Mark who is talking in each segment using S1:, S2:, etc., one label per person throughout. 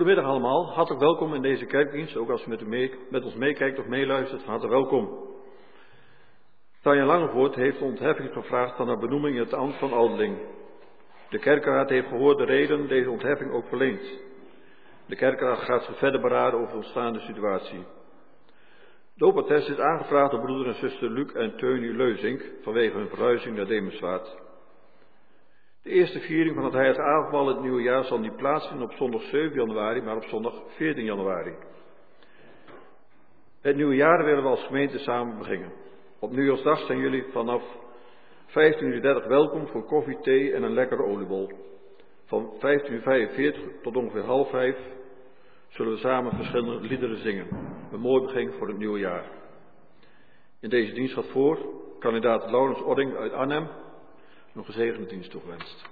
S1: Goedemiddag allemaal, hartelijk welkom in deze kerkdienst. Ook als u met, met ons meekijkt of meeluistert, hartelijk welkom. Tanja Langevoort heeft ontheffing gevraagd van haar benoeming in het ambt van ouderling. De kerkraad heeft gehoord de reden deze ontheffing ook verleend. De kerkraad gaat zich verder beraden over de ontstaande situatie. De opertest is aangevraagd door broeder en zuster Luc en Teunie Leuzink vanwege hun verhuizing naar Demerswaard. De eerste viering van het heilige avondmaal het nieuwe jaar zal niet plaatsvinden op zondag 7 januari, maar op zondag 14 januari. Het nieuwe jaar willen we als gemeente samen beginnen. Op nieuwjaarsdag zijn jullie vanaf 15.30 uur welkom voor koffie, thee en een lekkere oliebol. Van 15.45 uur tot ongeveer half vijf zullen we samen verschillende liederen zingen. Een mooi begin voor het nieuwe jaar. In deze dienst gaat voor kandidaat Laurens Odding uit Arnhem. Nog een gezegende dienst toegewenst.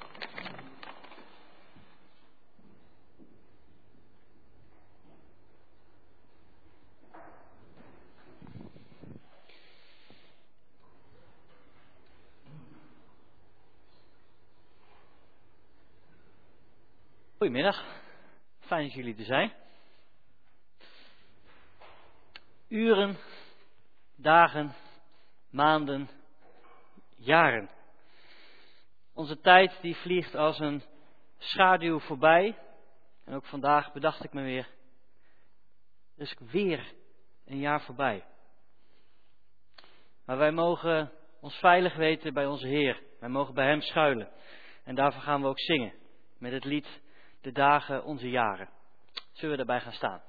S2: Goedemiddag, fijn dat jullie er zijn. Uren, dagen, maanden, jaren. Onze tijd die vliegt als een schaduw voorbij. En ook vandaag bedacht ik me weer, er is weer een jaar voorbij. Maar wij mogen ons veilig weten bij onze Heer. Wij mogen bij Hem schuilen. En daarvoor gaan we ook zingen met het lied De dagen, onze jaren. Zullen we daarbij gaan staan?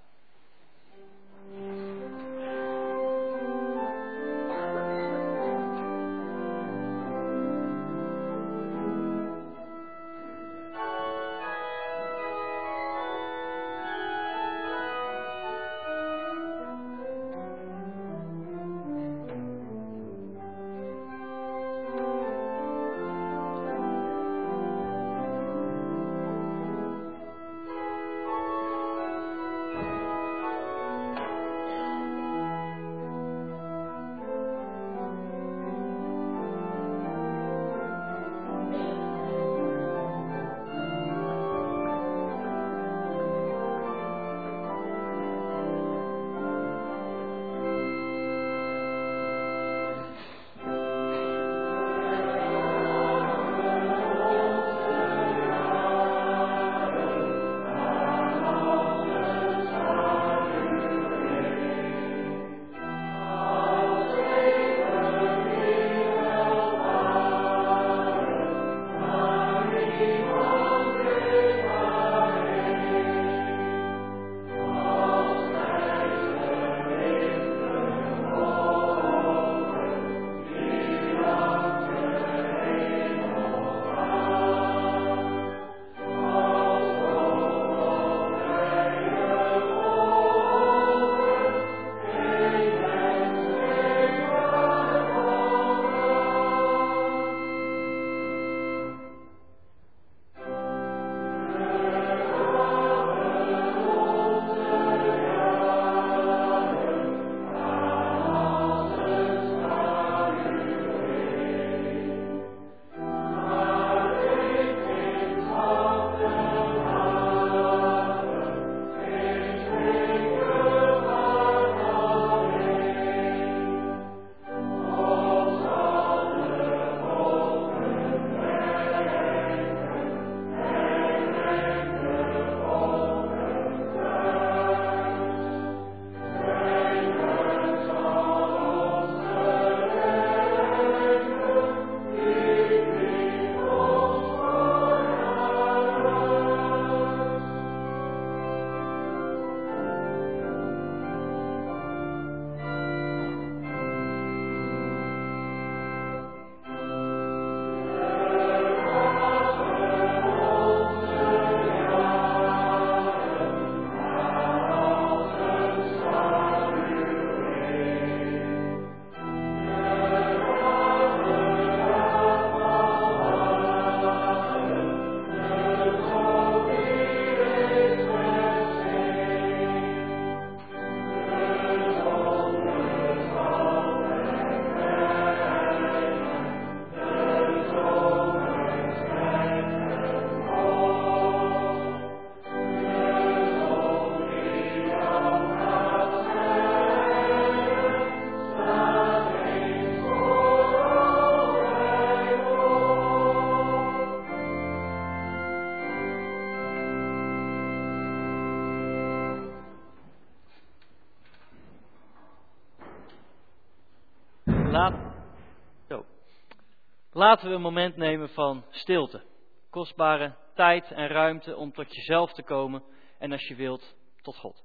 S2: Laten we een moment nemen van stilte. Kostbare tijd en ruimte om tot jezelf te komen en als je wilt, tot God.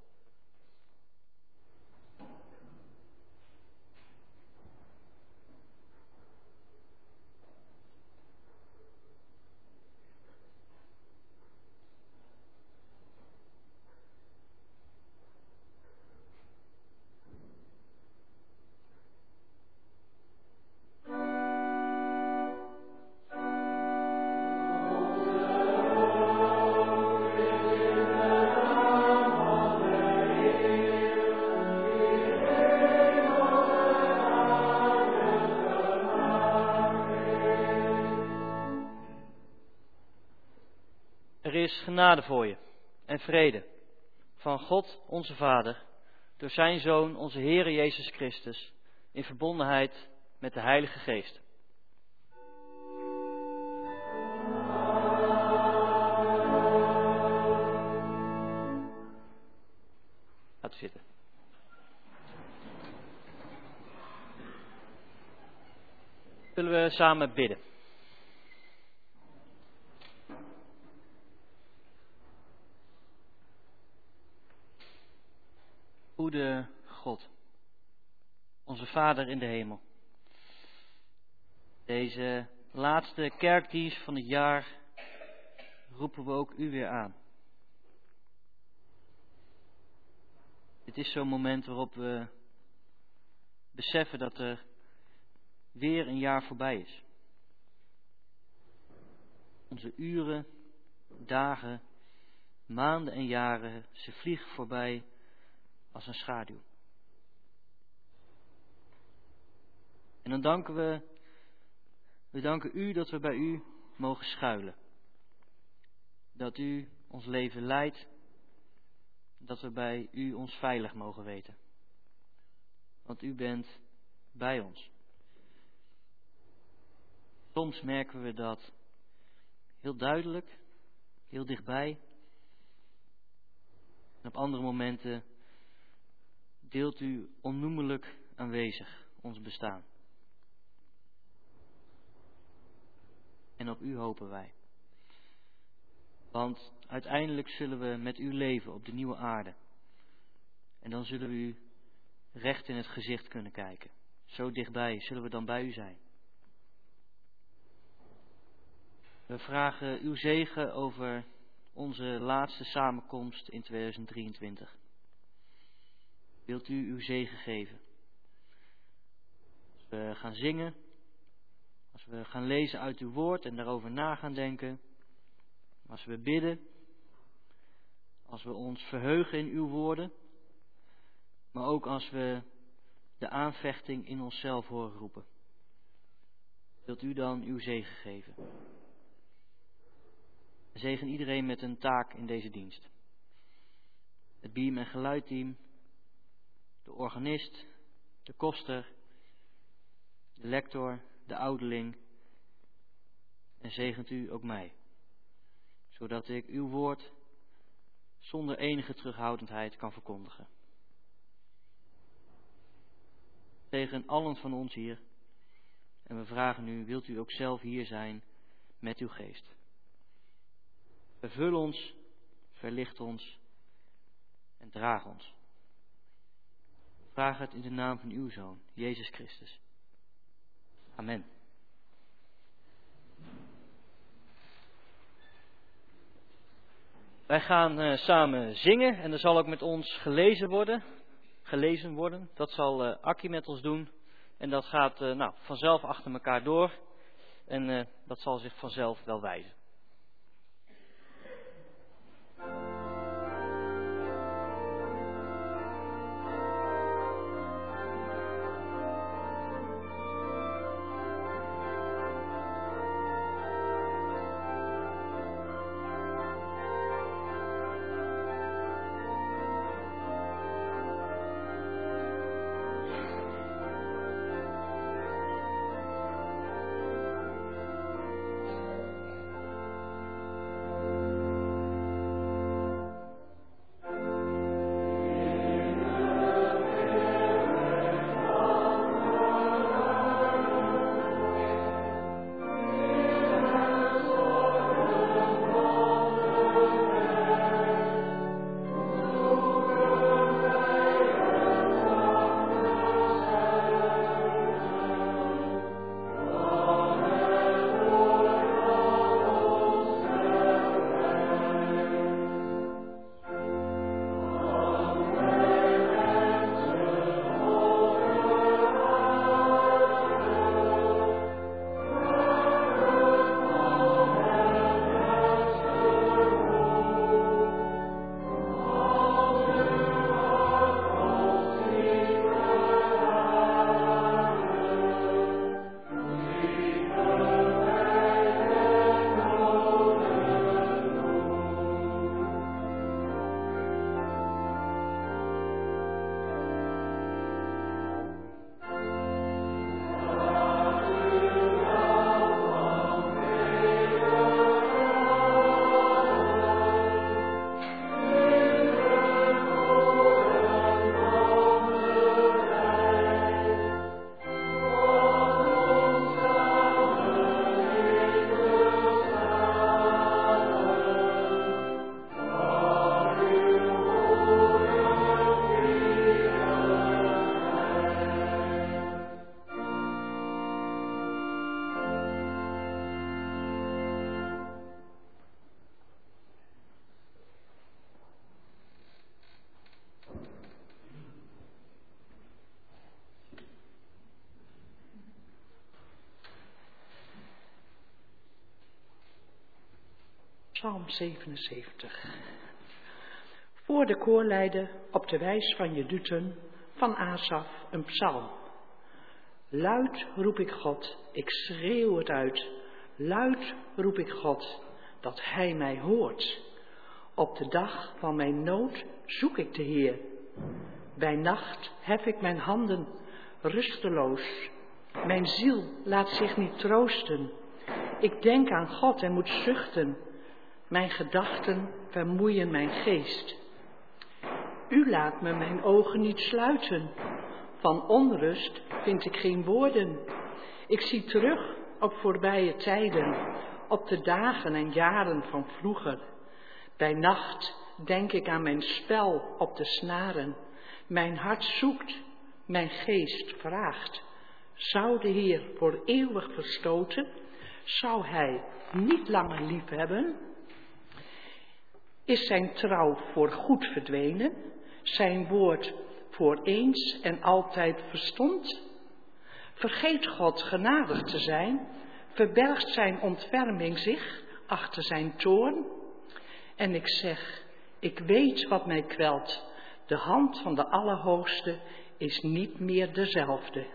S2: Vrede van God onze Vader, door zijn Zoon, onze Heere Jezus Christus, in verbondenheid met de Heilige Geest. Laat zitten. Zullen we samen bidden? God, onze Vader in de hemel. Deze laatste kerkdienst van het jaar roepen we ook u weer aan. Dit is zo'n moment waarop we beseffen dat er weer een jaar voorbij is. Onze uren, dagen, maanden en jaren, ze vliegen voorbij als een schaduw. En dan danken we, we danken u dat we bij u mogen schuilen. Dat u ons leven leidt, dat we bij u ons veilig mogen weten. Want u bent bij ons. Soms merken we dat heel duidelijk, heel dichtbij. En op andere momenten deelt u onnoemelijk aanwezig ons bestaan. En op u hopen wij. Want uiteindelijk zullen we met u leven op de nieuwe aarde. En dan zullen we u recht in het gezicht kunnen kijken. Zo dichtbij zullen we dan bij u zijn. We vragen uw zegen over onze laatste samenkomst in 2023 wilt u uw zegen geven. Als we gaan zingen, als we gaan lezen uit uw woord en daarover na gaan denken, als we bidden, als we ons verheugen in uw woorden, maar ook als we de aanvechting in onszelf horen roepen. Wilt u dan uw zegen geven? Zegen iedereen met een taak in deze dienst. Het beam- en geluidteam, de organist, de koster, de lector, de ouderling. En zegent u ook mij, zodat ik uw woord zonder enige terughoudendheid kan verkondigen. Tegen allen van ons hier. En we vragen u, wilt u ook zelf hier zijn met uw geest? Vervul ons, verlicht ons en draag ons. Vraag het in de naam van uw Zoon, Jezus Christus. Amen. Wij gaan uh, samen zingen en er zal ook met ons gelezen worden. Gelezen worden. Dat zal uh, Akkie met ons doen. En dat gaat uh, nou, vanzelf achter elkaar door. En dat zal zich vanzelf wel wijzen.
S3: Psalm 77. Voor de koorleider op de wijs van Jeduten van Asaf een psalm. Luid roep ik God, ik schreeuw het uit. Luid roep ik God, dat Hij mij hoort. Op de dag van mijn nood zoek ik de Heer. Bij nacht hef ik mijn handen rusteloos. Mijn ziel laat zich niet troosten. Ik denk aan God en moet zuchten. Mijn gedachten vermoeien mijn geest. U laat me mijn ogen niet sluiten. Van onrust vind ik geen woorden. Ik zie terug op voorbije tijden, op de dagen en jaren van vroeger. Bij nacht denk ik aan mijn spel op de snaren. Mijn hart zoekt, mijn geest vraagt. Zou de Heer voor eeuwig verstoten? Zou Hij niet langer lief hebben? Is zijn trouw voor goed verdwenen? Zijn woord voor eens en altijd verstond? Vergeet God genadig te zijn? Verbergt zijn ontferming zich achter zijn toorn? En ik zeg, ik weet wat mij kwelt. De hand van de Allerhoogste is niet meer dezelfde.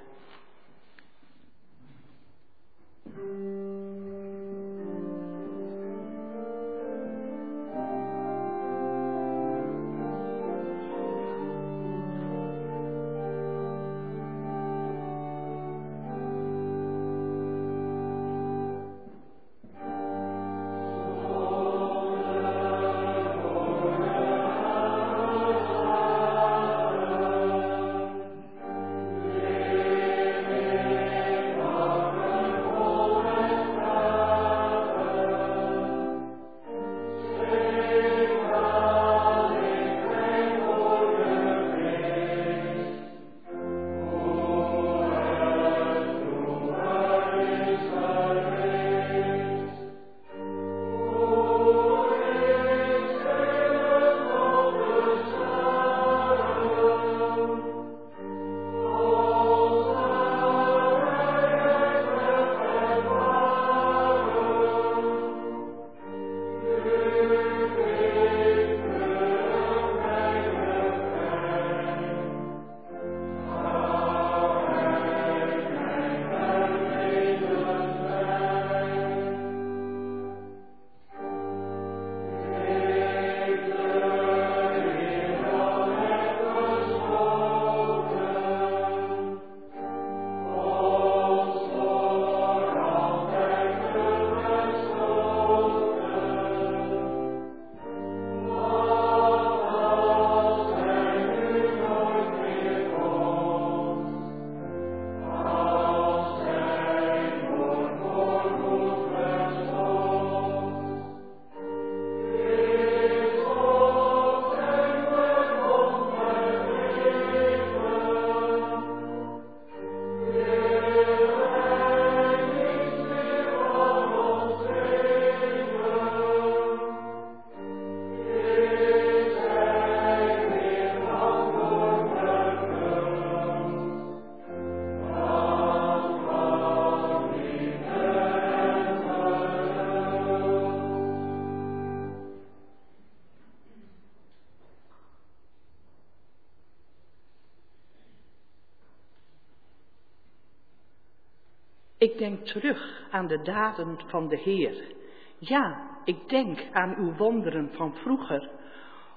S3: Denk terug aan de daden van de Heer. Ja, ik denk aan uw wonderen van vroeger.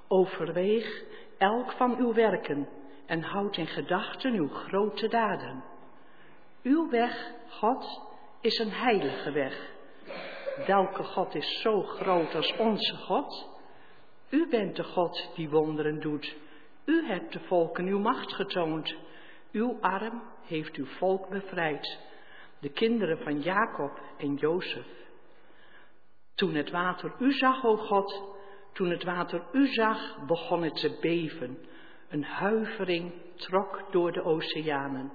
S3: Overweeg elk van uw werken en houd in gedachten uw grote daden. Uw weg, God, is een heilige weg. Welke God is zo groot als onze God? U bent de God die wonderen doet. U hebt de volken uw macht getoond. Uw arm heeft uw volk bevrijd de kinderen van Jacob en Jozef. Toen het water u zag, o God, toen het water u zag, begon het te beven. Een huivering trok door de oceanen.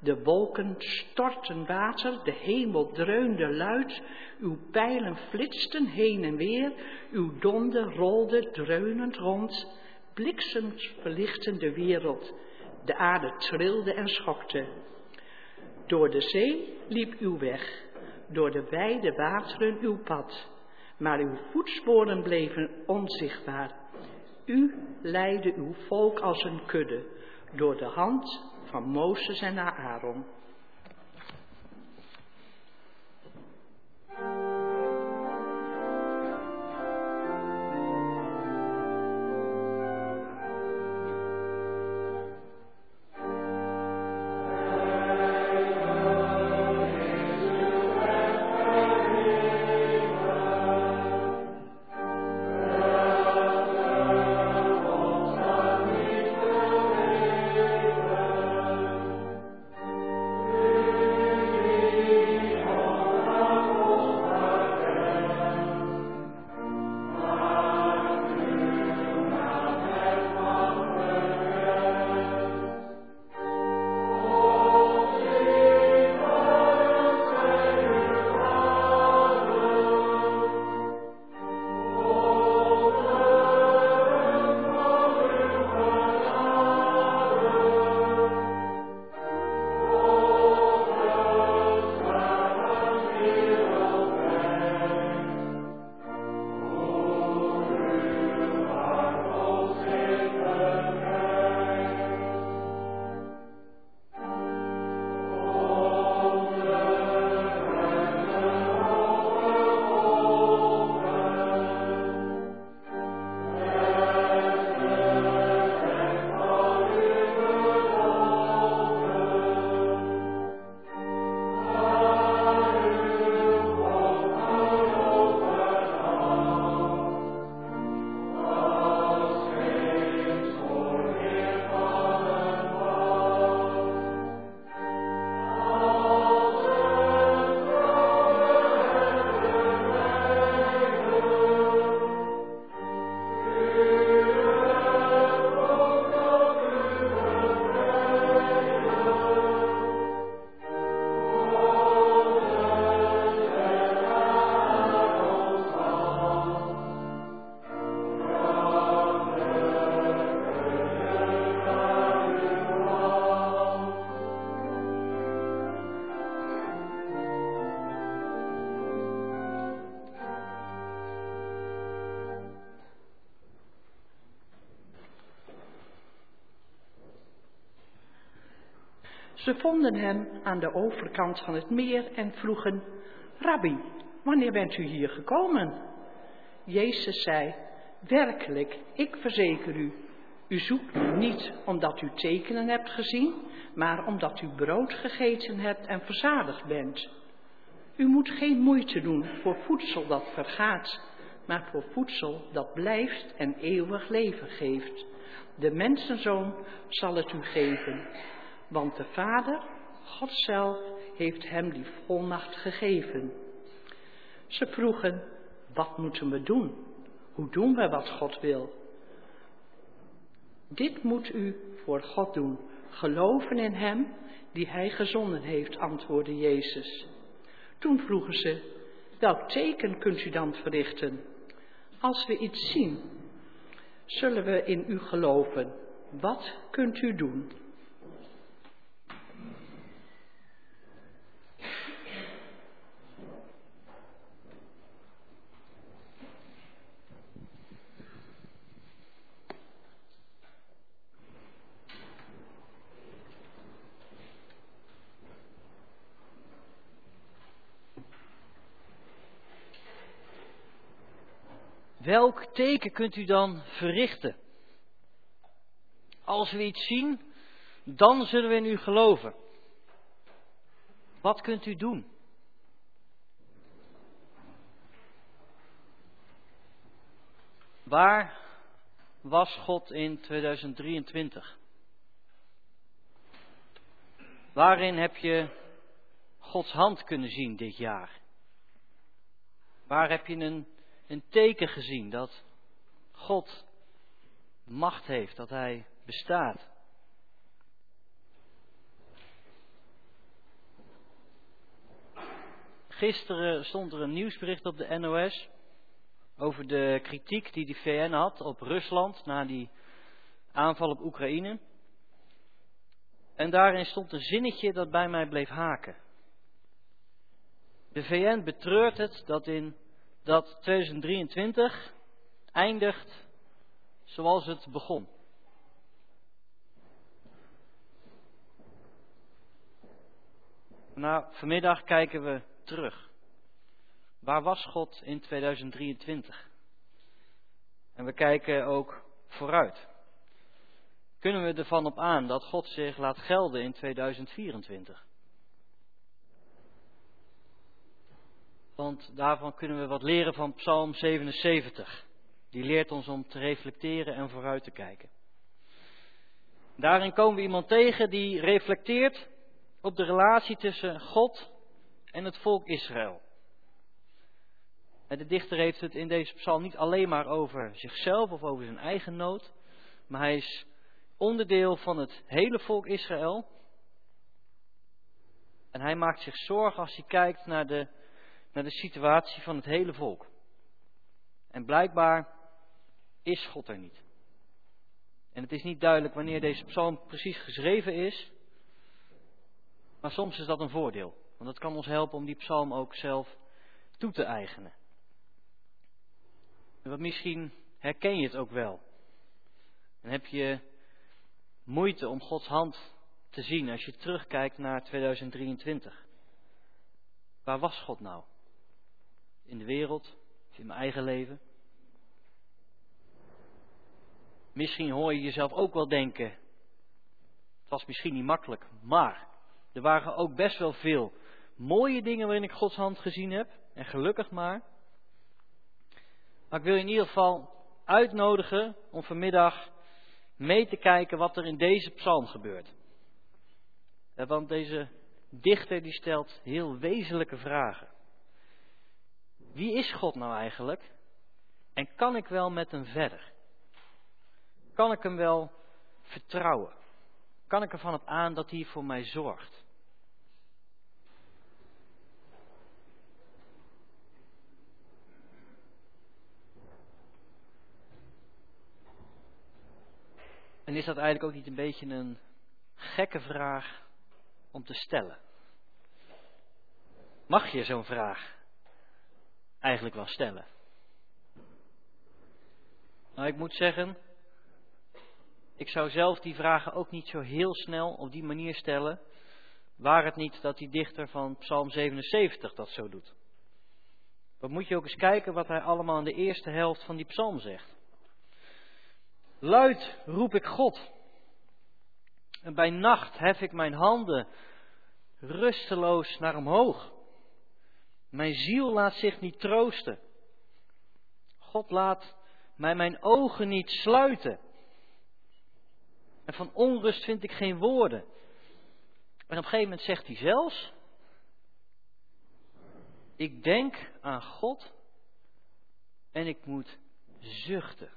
S3: De wolken stortten water, de hemel dreunde luid, uw pijlen flitsten heen en weer, uw donder rolde dreunend rond, bliksems verlichten de wereld, de aarde trilde en schokte. Door de zee liep uw weg, door de wijde wateren uw pad. maar uw voetsporen bleven onzichtbaar. U leidde uw volk als een kudde door de hand van Mozes en Aaron. Ze vonden hem aan de overkant van het meer en vroegen, Rabbi, wanneer bent u hier gekomen? Jezus zei, werkelijk, ik verzeker u, u zoekt me niet omdat u tekenen hebt gezien, maar omdat u brood gegeten hebt en verzadigd bent. U moet geen moeite doen voor voedsel dat vergaat, maar voor voedsel dat blijft en eeuwig leven geeft. De mensenzoon zal het u geven, want de Vader, God zelf, heeft hem die volmacht gegeven. Ze vroegen, wat moeten we doen? Hoe doen we wat God wil? Dit moet u voor God doen, geloven in Hem die Hij gezonden heeft, antwoordde Jezus. Toen vroegen ze, welk teken kunt u dan verrichten? Als we iets zien, zullen we in u geloven. Wat kunt u doen?
S2: Welk teken kunt u dan verrichten? Als we iets zien, dan zullen we in u geloven. Wat kunt u doen? Waar was God in 2023? Waarin heb je Gods hand kunnen zien dit jaar? Waar heb je een een teken gezien dat God macht heeft, dat Hij bestaat. Gisteren stond er een nieuwsbericht op de NOS over de kritiek die de VN had op Rusland na die aanval op Oekraïne. En daarin stond een zinnetje dat bij mij bleef haken. De VN betreurt het dat in dat 2023 eindigt zoals het begon. Nou, vanmiddag kijken we terug. Waar was God in 2023? En we kijken ook vooruit. Kunnen we ervan op aan dat God zich laat gelden in 2024? Want daarvan kunnen we wat leren van Psalm 77. Die leert ons om te reflecteren en vooruit te kijken. Daarin komen we iemand tegen die reflecteert op de relatie tussen God en het volk Israël. En de dichter heeft het in deze psalm niet alleen maar over zichzelf of over zijn eigen nood, maar hij is onderdeel van het hele volk Israël. En hij maakt zich zorgen als hij kijkt naar de, naar de situatie van het hele volk. En blijkbaar is God er niet. En het is niet duidelijk wanneer deze psalm precies geschreven is. Maar soms is dat een voordeel. Want dat kan ons helpen om die psalm ook zelf toe te eigenen. En wat misschien herken je het ook wel. En heb je moeite om Gods hand te zien als je terugkijkt naar 2023. Waar was God nou? In de wereld, in mijn eigen leven? Misschien hoor je jezelf ook wel denken, het was misschien niet makkelijk, maar er waren ook best wel veel mooie dingen waarin ik Gods hand gezien heb. En gelukkig maar. Maar ik wil je in ieder geval uitnodigen om vanmiddag mee te kijken wat er in deze psalm gebeurt. Want deze dichter die stelt heel wezenlijke vragen. Wie is God nou eigenlijk? En kan ik wel met hem verder? Kan ik hem wel vertrouwen? Kan ik ervan op aan dat hij voor mij zorgt? En is dat eigenlijk ook niet een beetje een gekke vraag om te stellen? Mag je zo'n vraag eigenlijk wel stellen? Nou, ik moet zeggen, ik zou zelf die vragen ook niet zo heel snel op die manier stellen, waar het niet dat die dichter van Psalm 77 dat zo doet. Dan moet je ook eens kijken wat hij allemaal in de eerste helft van die psalm zegt. Luid roep ik God. En bij nacht hef ik mijn handen rusteloos naar omhoog. Mijn ziel laat zich niet troosten. God laat mij mijn ogen niet sluiten. En van onrust vind ik geen woorden. En op een gegeven moment zegt hij zelfs: Ik denk aan God en ik moet zuchten.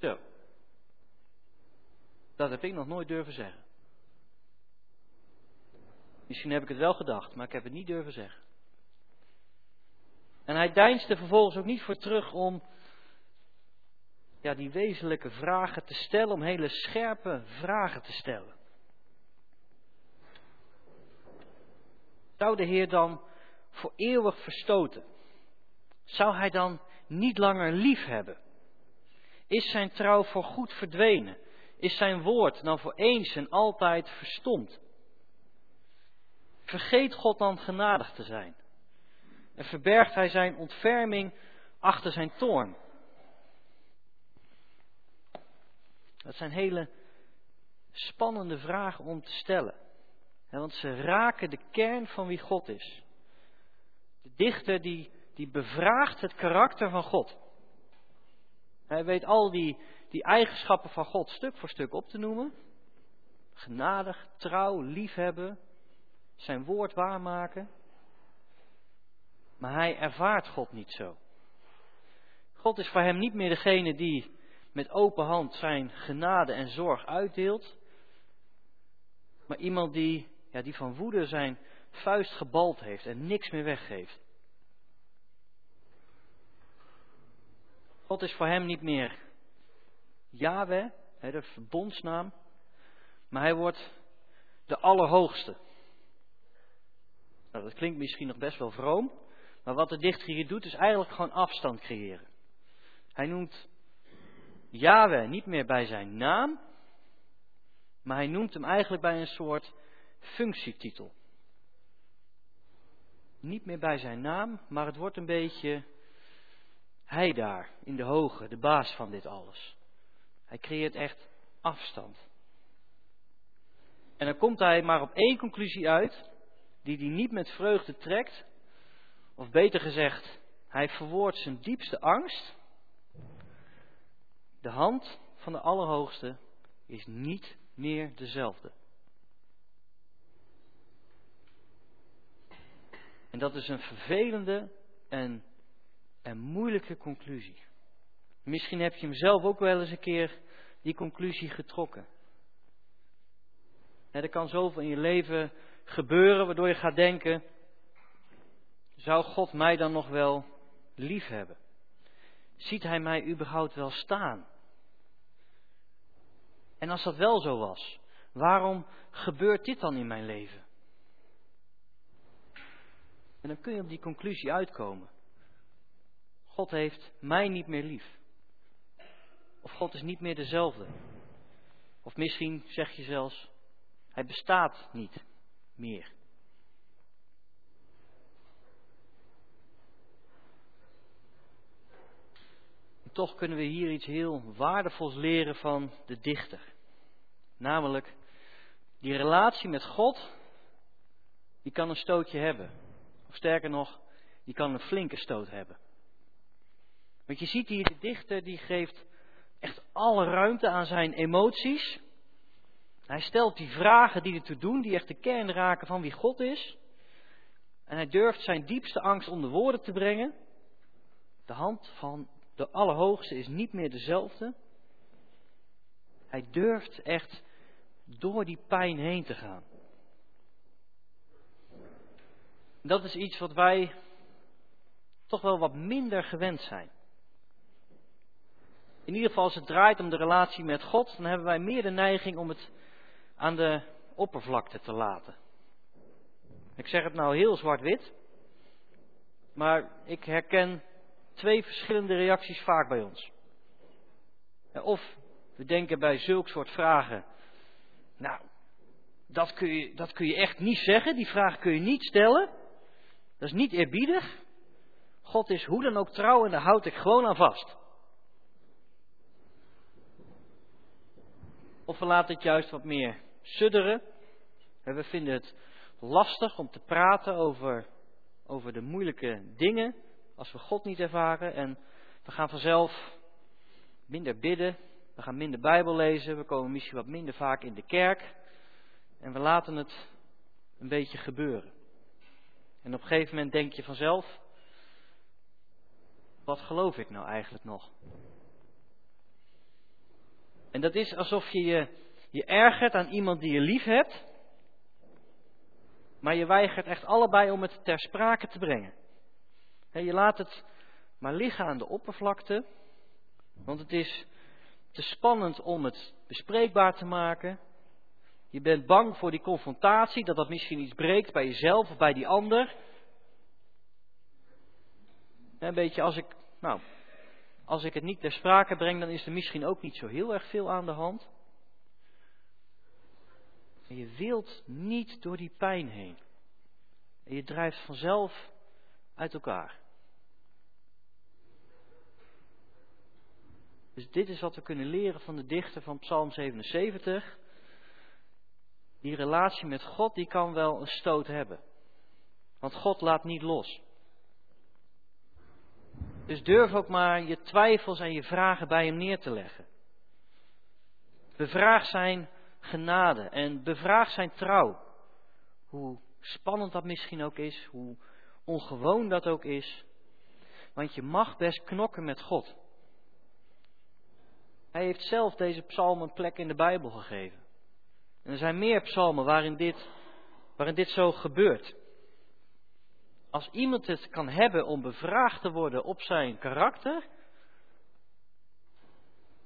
S2: Zo. Dat heb ik nog nooit durven zeggen. Misschien heb ik het wel gedacht, maar ik heb het niet durven zeggen. En hij deinsde vervolgens ook niet voor terug om ja, die wezenlijke vragen te stellen, om hele scherpe vragen te stellen. Zou de Heer dan voor eeuwig verstoten? Zou hij dan niet langer lief hebben? Is zijn trouw voor goed verdwenen? Is zijn woord dan voor eens en altijd verstomd? Vergeet God dan genadig te zijn? En verbergt hij zijn ontferming achter zijn toorn? Dat zijn hele spannende vragen om te stellen. Want ze raken de kern van wie God is. De dichter die, die bevraagt het karakter van God. Hij weet al die, die eigenschappen van God stuk voor stuk op te noemen. Genadig, trouw, liefhebben, zijn woord waarmaken. Maar hij ervaart God niet zo. God is voor hem niet meer degene die met open hand zijn genade en zorg uitdeelt. Maar iemand die, ja, die van woede zijn vuist gebald heeft en niks meer weggeeft. God is voor hem niet meer Yahweh, de verbondsnaam, maar hij wordt de Allerhoogste. Nou, dat klinkt misschien nog best wel vroom, Maar wat de dichter hier doet, is eigenlijk gewoon afstand creëren. Hij noemt Yahweh niet meer bij zijn naam, maar hij noemt hem eigenlijk bij een soort functietitel. Niet meer bij zijn naam, maar het wordt een beetje hij daar in de hoge, de baas van dit alles. Hij creëert echt afstand. En dan komt hij maar op één conclusie uit, die hij niet met vreugde trekt, of beter gezegd, hij verwoordt zijn diepste angst. De hand van de Allerhoogste is niet meer dezelfde. En dat is een vervelende en, en moeilijke conclusie. Misschien heb je hem zelf ook wel eens een keer die conclusie getrokken. er kan zoveel in je leven gebeuren waardoor je gaat denken: zou God mij dan nog wel lief hebben? Ziet Hij mij überhaupt wel staan? En als dat wel zo was, waarom gebeurt dit dan in mijn leven? En dan kun je op die conclusie uitkomen. God heeft mij niet meer lief. Of God is niet meer dezelfde. Of misschien zeg je zelfs, hij bestaat niet meer. toch kunnen we hier iets heel waardevols leren van de dichter. Namelijk, die relatie met God, die kan een stootje hebben. Of sterker nog, die kan een flinke stoot hebben. Want je ziet hier, de dichter die geeft echt alle ruimte aan zijn emoties. Hij stelt die vragen die ertoe doen, die echt de kern raken van wie God is. En hij durft zijn diepste angst onder woorden te brengen. De hand van de Allerhoogste is niet meer dezelfde. Hij durft echt door die pijn heen te gaan. Dat is iets wat wij toch wel wat minder gewend zijn. In ieder geval als het draait om de relatie met God, dan hebben wij meer de neiging om het aan de oppervlakte te laten. Ik zeg het nou heel zwart-wit, maar ik herken twee verschillende reacties vaak bij ons. Of we denken bij zulk soort vragen, nou, dat kun, je, dat kun je echt niet zeggen, die vraag kun je niet stellen. Dat is niet eerbiedig. God is hoe dan ook trouw en daar houd ik gewoon aan vast. Of we laten het juist wat meer sudderen. We vinden het lastig om te praten over, over de moeilijke dingen als we God niet ervaren. En we gaan vanzelf minder bidden, we gaan minder Bijbel lezen, we komen misschien wat minder vaak in de kerk. En we laten het een beetje gebeuren. En op een gegeven moment denk je vanzelf, wat geloof ik nou eigenlijk nog? En dat is alsof je je, je ergert aan iemand die je lief hebt, maar je weigert echt allebei om het ter sprake te brengen. Je laat het maar liggen aan de oppervlakte, want het is te spannend om het bespreekbaar te maken. Je bent bang voor die confrontatie, dat dat misschien iets breekt bij jezelf of bij die ander. Een beetje als ik, nou, als ik het niet ter sprake breng, dan is er misschien ook niet zo heel erg veel aan de hand. En je wilt niet door die pijn heen. En je drijft vanzelf uit elkaar. Dus dit is wat we kunnen leren van de dichter van Psalm 77. Die relatie met God, die kan wel een stoot hebben. Want God laat niet los. Dus durf ook maar je twijfels en je vragen bij hem neer te leggen. Bevraag zijn genade en bevraag zijn trouw. Hoe spannend dat misschien ook is, hoe ongewoon dat ook is. Want je mag best knokken met God. Hij heeft zelf deze psalm een plek in de Bijbel gegeven. En er zijn meer psalmen waarin dit, waarin dit zo gebeurt. Als iemand het kan hebben om bevraagd te worden op zijn karakter,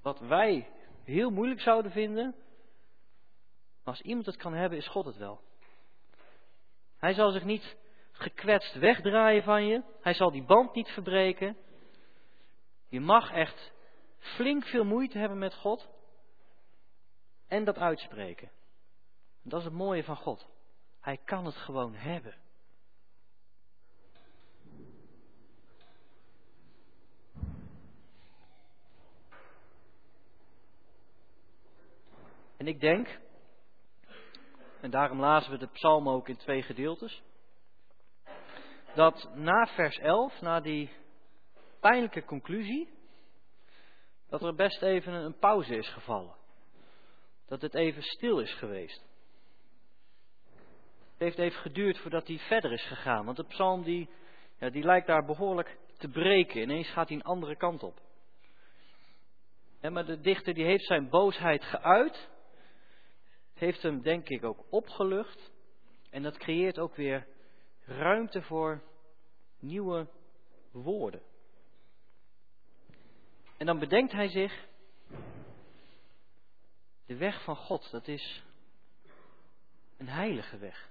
S2: wat wij heel moeilijk zouden vinden, als iemand het kan hebben, is God het wel. Hij zal zich niet gekwetst wegdraaien van je. Hij zal die band niet verbreken. Je mag echt flink veel moeite hebben met God. En dat uitspreken. Dat is het mooie van God. Hij kan het gewoon hebben. En ik denk, en daarom lazen we de psalm ook in twee gedeeltes, dat na vers 11, na die pijnlijke conclusie, dat er best even een pauze is gevallen. Dat het even stil is geweest. Het heeft even geduurd voordat hij verder is gegaan. Want de psalm die, ja, die lijkt daar behoorlijk te breken. Ineens gaat hij een andere kant op. maar de dichter die heeft zijn boosheid geuit. Heeft hem denk ik ook opgelucht. En dat creëert ook weer ruimte voor nieuwe woorden. En dan bedenkt hij zich, de weg van God, dat is een heilige weg.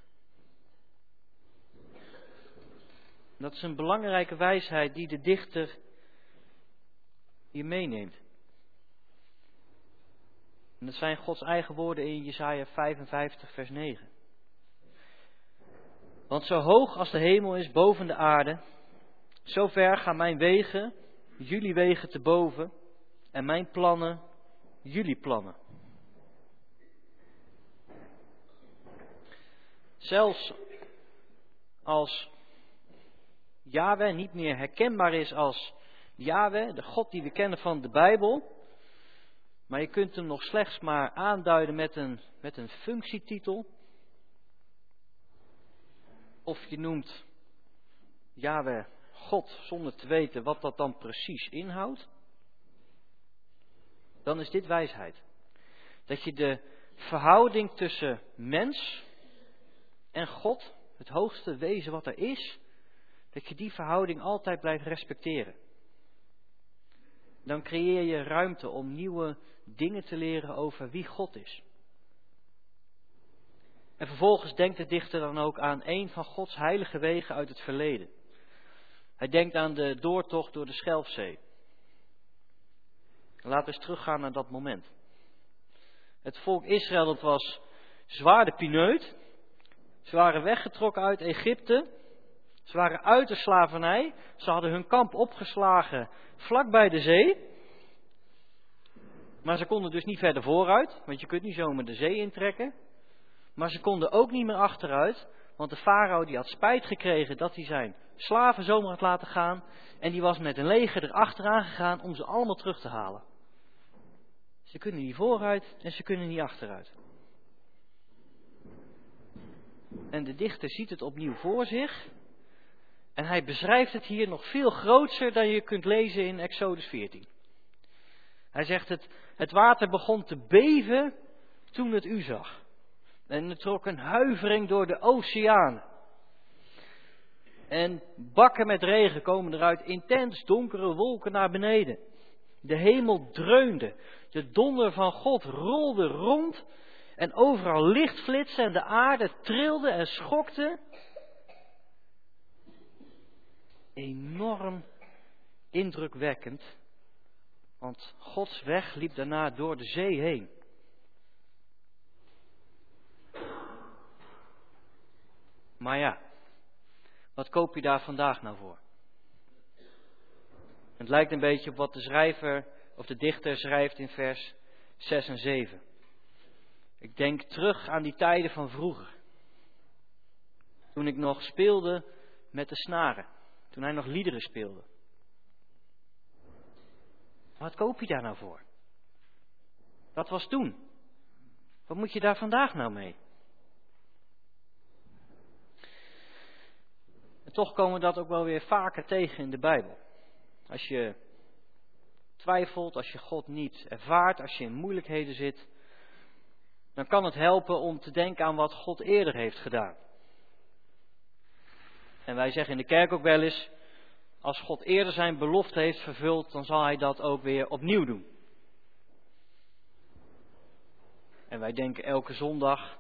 S2: Dat is een belangrijke wijsheid die de dichter hier meeneemt. En dat zijn Gods eigen woorden in Jesaja 55, vers 9. Want zo hoog als de hemel is boven de aarde, zo ver gaan mijn wegen, jullie wegen te boven, en mijn plannen, jullie plannen. Zelfs als Yahweh niet meer herkenbaar is als Yahweh, de God die we kennen van de Bijbel, maar je kunt hem nog slechts maar aanduiden met een, met een functietitel. Of je noemt Yahweh God zonder te weten wat dat dan precies inhoudt. Dan is dit wijsheid. Dat je de verhouding tussen mens en God, het hoogste wezen wat er is, dat je die verhouding altijd blijft respecteren. Dan creëer je ruimte om nieuwe dingen te leren over wie God is. En vervolgens denkt de dichter dan ook aan een van Gods heilige wegen uit het verleden. Hij denkt aan de doortocht door de Schelfzee. Laten we eens teruggaan naar dat moment. Het volk Israël dat was zwaar de pineut. Ze waren weggetrokken uit Egypte. Ze waren uit de slavernij. Ze hadden hun kamp opgeslagen vlak bij de zee. Maar ze konden dus niet verder vooruit, want je kunt niet zomaar de zee intrekken. Maar ze konden ook niet meer achteruit, want de farao die had spijt gekregen dat hij zijn slaven zomaar had laten gaan. En die was met een leger erachteraan gegaan om ze allemaal terug te halen. Ze kunnen niet vooruit en ze kunnen niet achteruit. En de dichter ziet het opnieuw voor zich. En hij beschrijft het hier nog veel groter dan je kunt lezen in Exodus 14. Hij zegt het, het water begon te beven toen het u zag. En er trok een huivering door de oceaan. En bakken met regen komen eruit intens donkere wolken naar beneden. De hemel dreunde. De donder van God rolde rond. En overal licht flitste en de aarde trilde en schokte. Enorm indrukwekkend. Want Gods weg liep daarna door de zee heen. Maar ja, wat koop je daar vandaag nou voor? Het lijkt een beetje op wat de schrijver of de dichter schrijft in vers 6 en 7. Ik denk terug aan die tijden van vroeger. Toen ik nog speelde met de snaren. Toen hij nog liederen speelde. Wat koop je daar nou voor? Dat was toen. Wat moet je daar vandaag nou mee? En toch komen we dat ook wel weer vaker tegen in de Bijbel. Als je twijfelt, als je God niet ervaart, als je in moeilijkheden zit, dan kan het helpen om te denken aan wat God eerder heeft gedaan. En wij zeggen in de kerk ook wel eens, als God eerder zijn belofte heeft vervuld, dan zal hij dat ook weer opnieuw doen. En wij denken elke zondag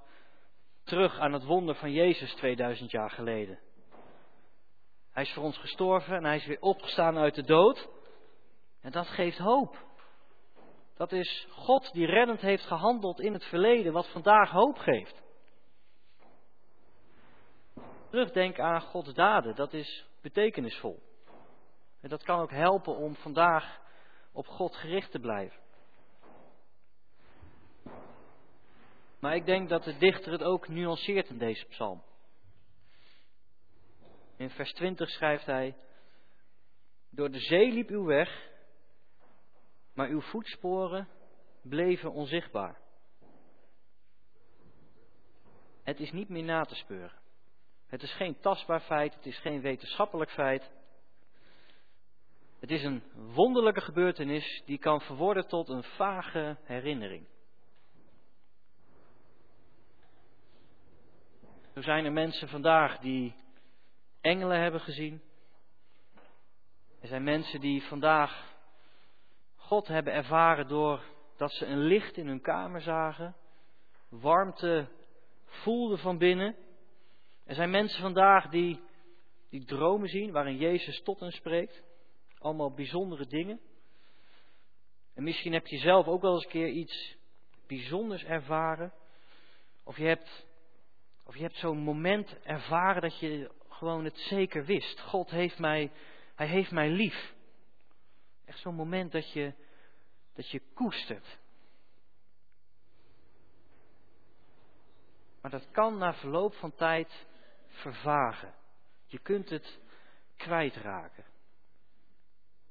S2: terug aan het wonder van Jezus 2000 jaar geleden. Hij is voor ons gestorven en hij is weer opgestaan uit de dood. En dat geeft hoop. Dat is God die reddend heeft gehandeld in het verleden, wat vandaag hoop geeft. Terugdenken aan Gods daden, dat is betekenisvol. En dat kan ook helpen om vandaag op God gericht te blijven. Maar ik denk dat de dichter het ook nuanceert in deze psalm. In vers 20 schrijft hij: Door de zee liep uw weg, maar uw voetsporen bleven onzichtbaar. Het is niet meer na te speuren. Het is geen tastbaar feit, het is geen wetenschappelijk feit. Het is een wonderlijke gebeurtenis die kan verworden tot een vage herinnering. Zo zijn er mensen vandaag die engelen hebben gezien. Er zijn mensen die vandaag God hebben ervaren door dat ze een licht in hun kamer zagen, warmte voelden van binnen. Er zijn mensen vandaag die, die dromen zien waarin Jezus tot hen spreekt. Allemaal bijzondere dingen. En misschien heb je zelf ook wel eens een keer iets bijzonders ervaren. Of je hebt, of je hebt zo'n moment ervaren dat je gewoon het zeker wist. God heeft mij, hij heeft mij lief. Echt zo'n moment dat je, dat je koestert. Maar dat kan na verloop van tijd vervagen. Je kunt het kwijtraken.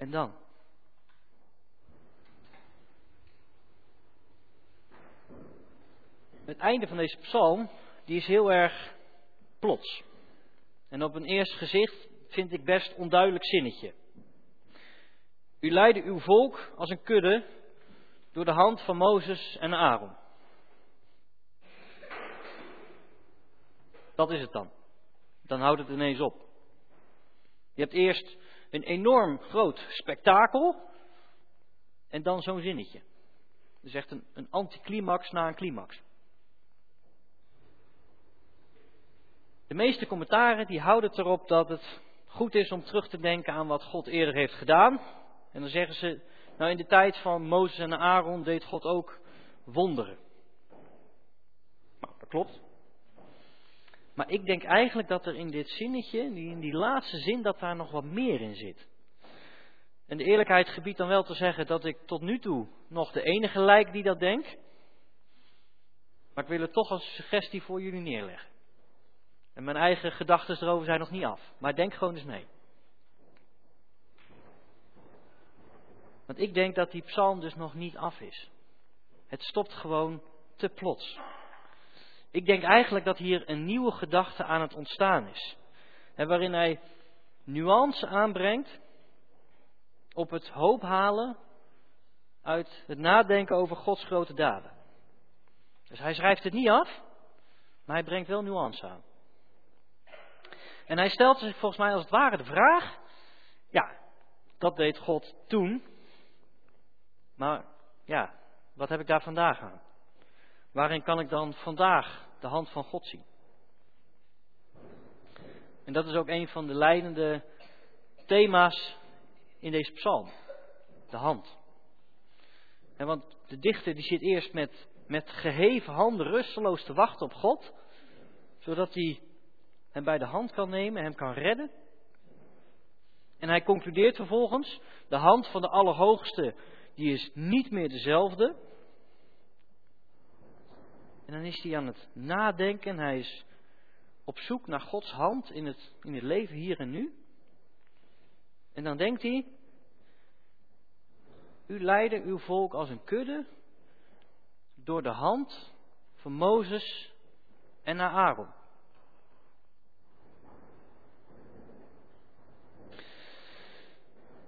S2: En dan? Het einde van deze psalm, die is heel erg plots. En op een eerste gezicht vind ik best onduidelijk zinnetje. U leidde uw volk als een kudde door de hand van Mozes en Aaron. Dat is het dan. Dan houdt het ineens op. Je hebt eerst een enorm groot spektakel en dan zo'n zinnetje. Dus echt een, een anticlimax na een climax. De meeste commentaren die houden het erop dat het goed is om terug te denken aan wat God eerder heeft gedaan. En dan zeggen ze, nou in de tijd van Mozes en Aaron deed God ook wonderen. Nou, dat klopt. Maar ik denk eigenlijk dat er in dit zinnetje, in die laatste zin, dat daar nog wat meer in zit. En de eerlijkheid gebiedt dan wel te zeggen dat ik tot nu toe nog de enige lijk die dat denkt. Maar ik wil het toch als suggestie voor jullie neerleggen. En mijn eigen gedachten erover zijn nog niet af. Maar denk gewoon eens mee. Want ik denk dat die psalm dus nog niet af is. Het stopt gewoon te plots. Ik denk eigenlijk dat hier een nieuwe gedachte aan het ontstaan is. Waarin hij nuance aanbrengt op het hoop halen uit het nadenken over Gods grote daden. Dus hij schrijft het niet af, maar hij brengt wel nuance aan. En hij stelt zich volgens mij als het ware de vraag: ja, dat deed God toen, maar ja, wat heb ik daar vandaag aan? Waarin kan ik dan vandaag de hand van God zien? En dat is ook een van de leidende thema's in deze psalm. De hand. En want de dichter die zit eerst met, met geheven handen rusteloos te wachten op God. Zodat hij hem bij de hand kan nemen, hem kan redden. En hij concludeert vervolgens, de hand van de Allerhoogste, die is niet meer dezelfde. En dan is hij aan het nadenken, hij is op zoek naar Gods hand in het, in het leven hier en nu. En dan denkt hij, u leidde uw volk als een kudde door de hand van Mozes en naar Aaron.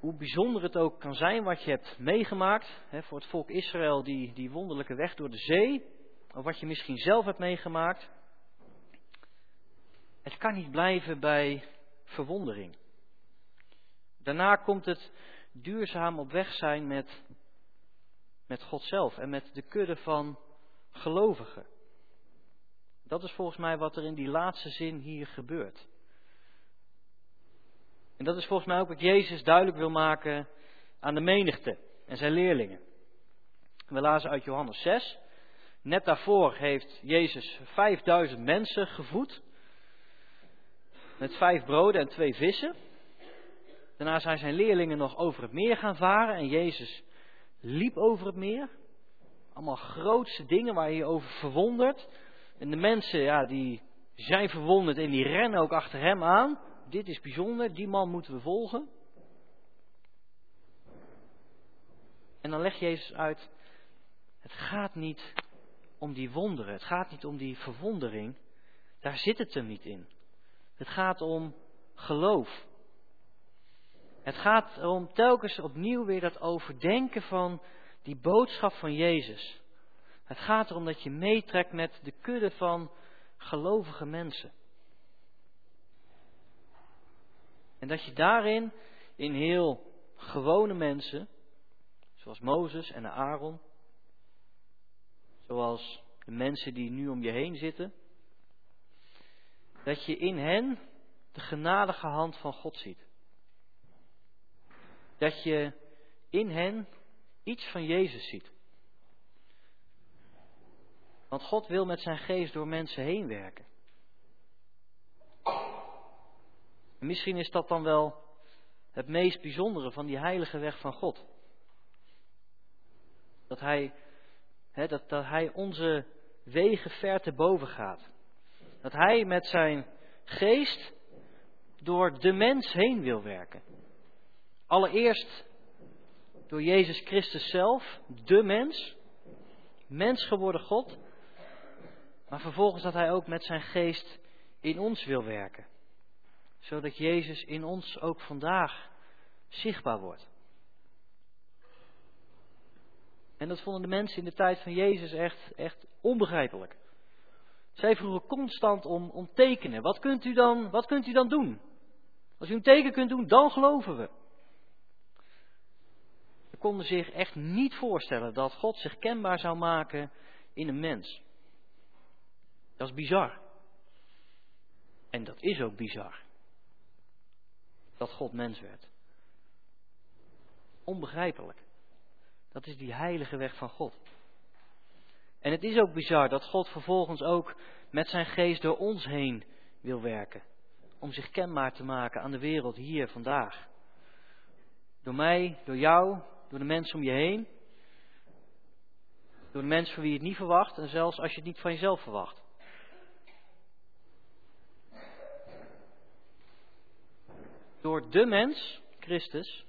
S2: hoe bijzonder het ook kan zijn wat je hebt meegemaakt hè, voor het volk Israël, die, die wonderlijke weg door de zee, of wat je misschien zelf hebt meegemaakt, het kan niet blijven bij verwondering. Daarna komt het duurzaam op weg zijn met, met God zelf en met de kudde van gelovigen. Dat is volgens mij wat er in die laatste zin hier gebeurt. En dat is volgens mij ook wat Jezus duidelijk wil maken aan de menigte en zijn leerlingen. We lazen uit Johannes 6. Net daarvoor heeft Jezus 5000 mensen gevoed. Met vijf broden en twee vissen. Daarna zijn zijn leerlingen nog over het meer gaan varen en Jezus liep over het meer. Allemaal grootste dingen waar je over verwondert. En de mensen, ja, die zijn verwonderd en die rennen ook achter hem aan. Dit is bijzonder, die man moeten we volgen. En dan legt Jezus uit, het gaat niet om die wonderen, het gaat niet om die verwondering, daar zit het hem niet in. Het gaat om geloof. Het gaat om telkens opnieuw weer dat overdenken van die boodschap van Jezus. Het gaat erom dat je meetrekt met de kudde van gelovige mensen. En dat je daarin, in heel gewone mensen, zoals Mozes en Aaron, zoals de mensen die nu om je heen zitten, dat je in hen de genadige hand van God ziet. Dat je in hen iets van Jezus ziet. Want God wil met zijn geest door mensen heen werken. En misschien is dat dan wel het meest bijzondere van die heilige weg van God. Dat Hij, dat, dat hij onze wegen ver te boven gaat. Dat Hij met zijn geest door de mens heen wil werken. Allereerst door Jezus Christus zelf, de mens, mens geworden God, maar vervolgens dat Hij ook met zijn geest in ons wil werken, zodat Jezus in ons ook vandaag zichtbaar wordt. En dat vonden de mensen in de tijd van Jezus echt, echt onbegrijpelijk. Zij vroegen constant om, om tekenen. Wat kunt, u dan, wat kunt u dan doen? Als u een teken kunt doen, dan geloven we. Ze konden zich echt niet voorstellen dat God zich kenbaar zou maken in een mens. Dat is bizar. En dat is ook bizar. Dat God mens werd. Onbegrijpelijk. Dat is die heilige weg van God. En het is ook bizar dat God vervolgens ook met zijn geest door ons heen wil werken. Om zich kenbaar te maken aan de wereld hier vandaag. Door mij, door jou, door de mensen om je heen. Door de mensen van wie je het niet verwacht en zelfs als je het niet van jezelf verwacht. Door de mens, Christus,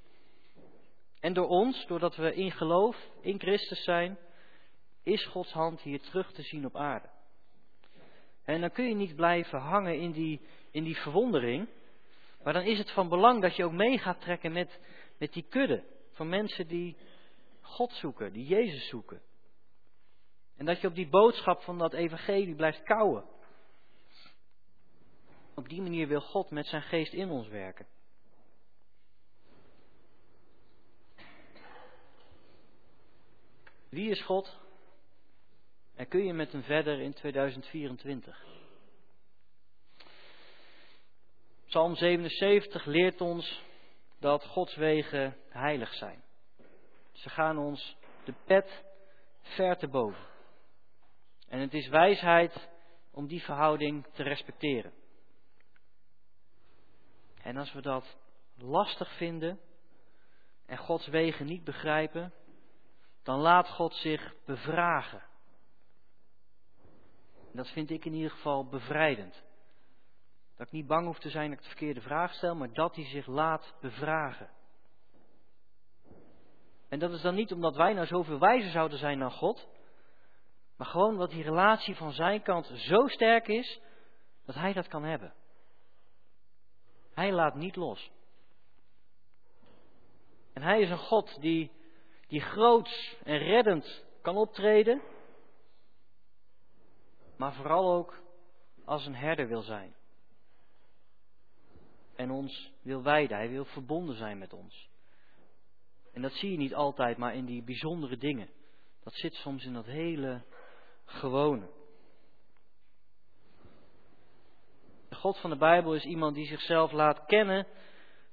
S2: en door ons, doordat we in geloof in Christus zijn, is Gods hand hier terug te zien op aarde. En dan kun je niet blijven hangen in die, in die verwondering. Maar dan is het van belang dat je ook mee gaat trekken met, met die kudde van mensen die God zoeken, die Jezus zoeken. En dat je op die boodschap van dat evangelie blijft kouwen. Op die manier wil God met zijn geest in ons werken. Wie is God? En kun je met hem verder in 2024? Psalm 77 leert ons dat Gods wegen heilig zijn. Ze gaan ons de pet ver te boven. En het is wijsheid om die verhouding te respecteren. En als we dat lastig vinden en Gods wegen niet begrijpen, dan laat God zich bevragen. Dat vind ik in ieder geval bevrijdend. Dat ik niet bang hoef te zijn dat ik de verkeerde vraag stel, maar dat hij zich laat bevragen. En dat is dan niet omdat wij nou zoveel wijzer zouden zijn dan God, maar gewoon wat die relatie van zijn kant zo sterk is, dat hij dat kan hebben. Hij laat niet los. En hij is een God die die groots en reddend kan optreden, maar vooral ook als een herder wil zijn. En ons wil wijden, hij wil verbonden zijn met ons. En dat zie je niet altijd, maar in die bijzondere dingen. Dat zit soms in dat hele gewone. De God van de Bijbel is iemand die zichzelf laat kennen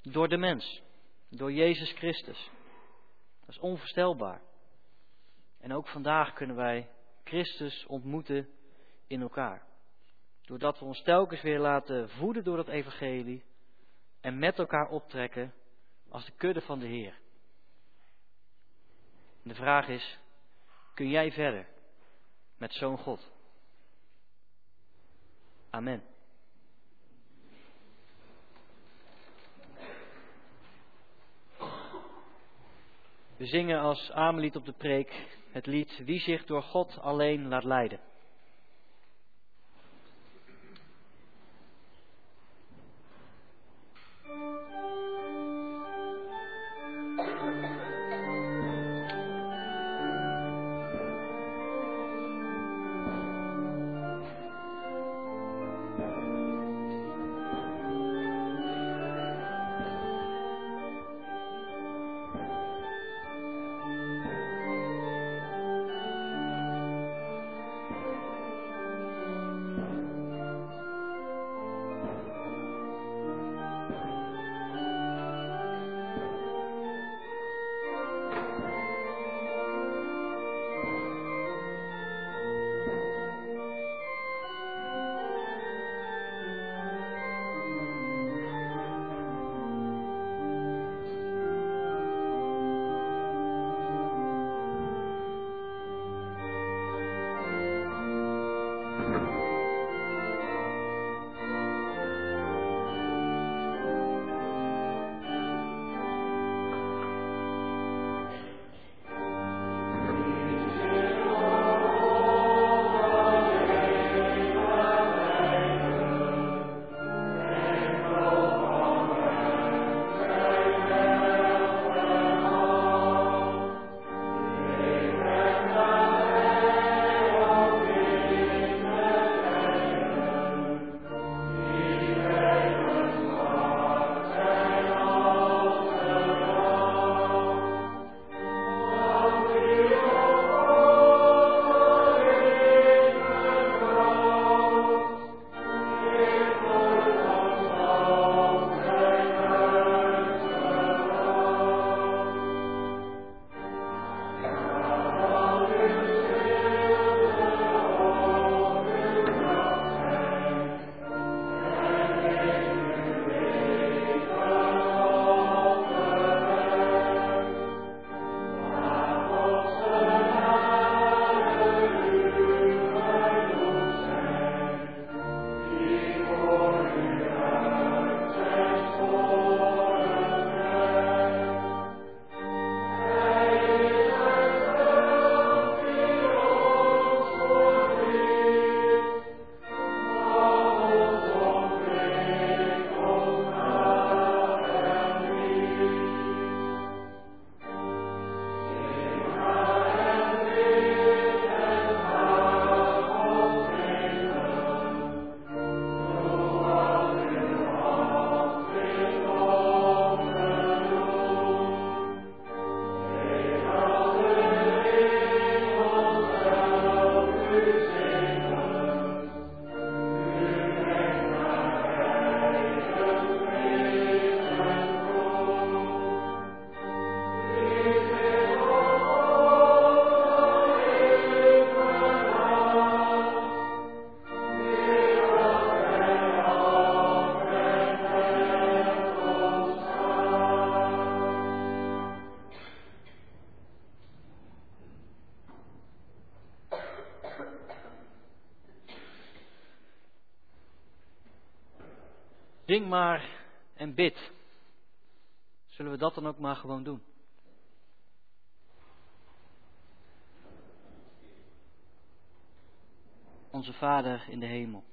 S2: door de mens, door Jezus Christus. Dat is onvoorstelbaar. En ook vandaag kunnen wij Christus ontmoeten in elkaar. Doordat we ons telkens weer laten voeden door dat evangelie en met elkaar optrekken als de kudde van de Heer. de vraag is, kun jij verder met zo'n God? Amen. We zingen als Amelied op de preek het lied Wie zich door God alleen laat leiden. Maar en bid. Zullen we dat dan ook maar gewoon doen? Onze Vader in de hemel.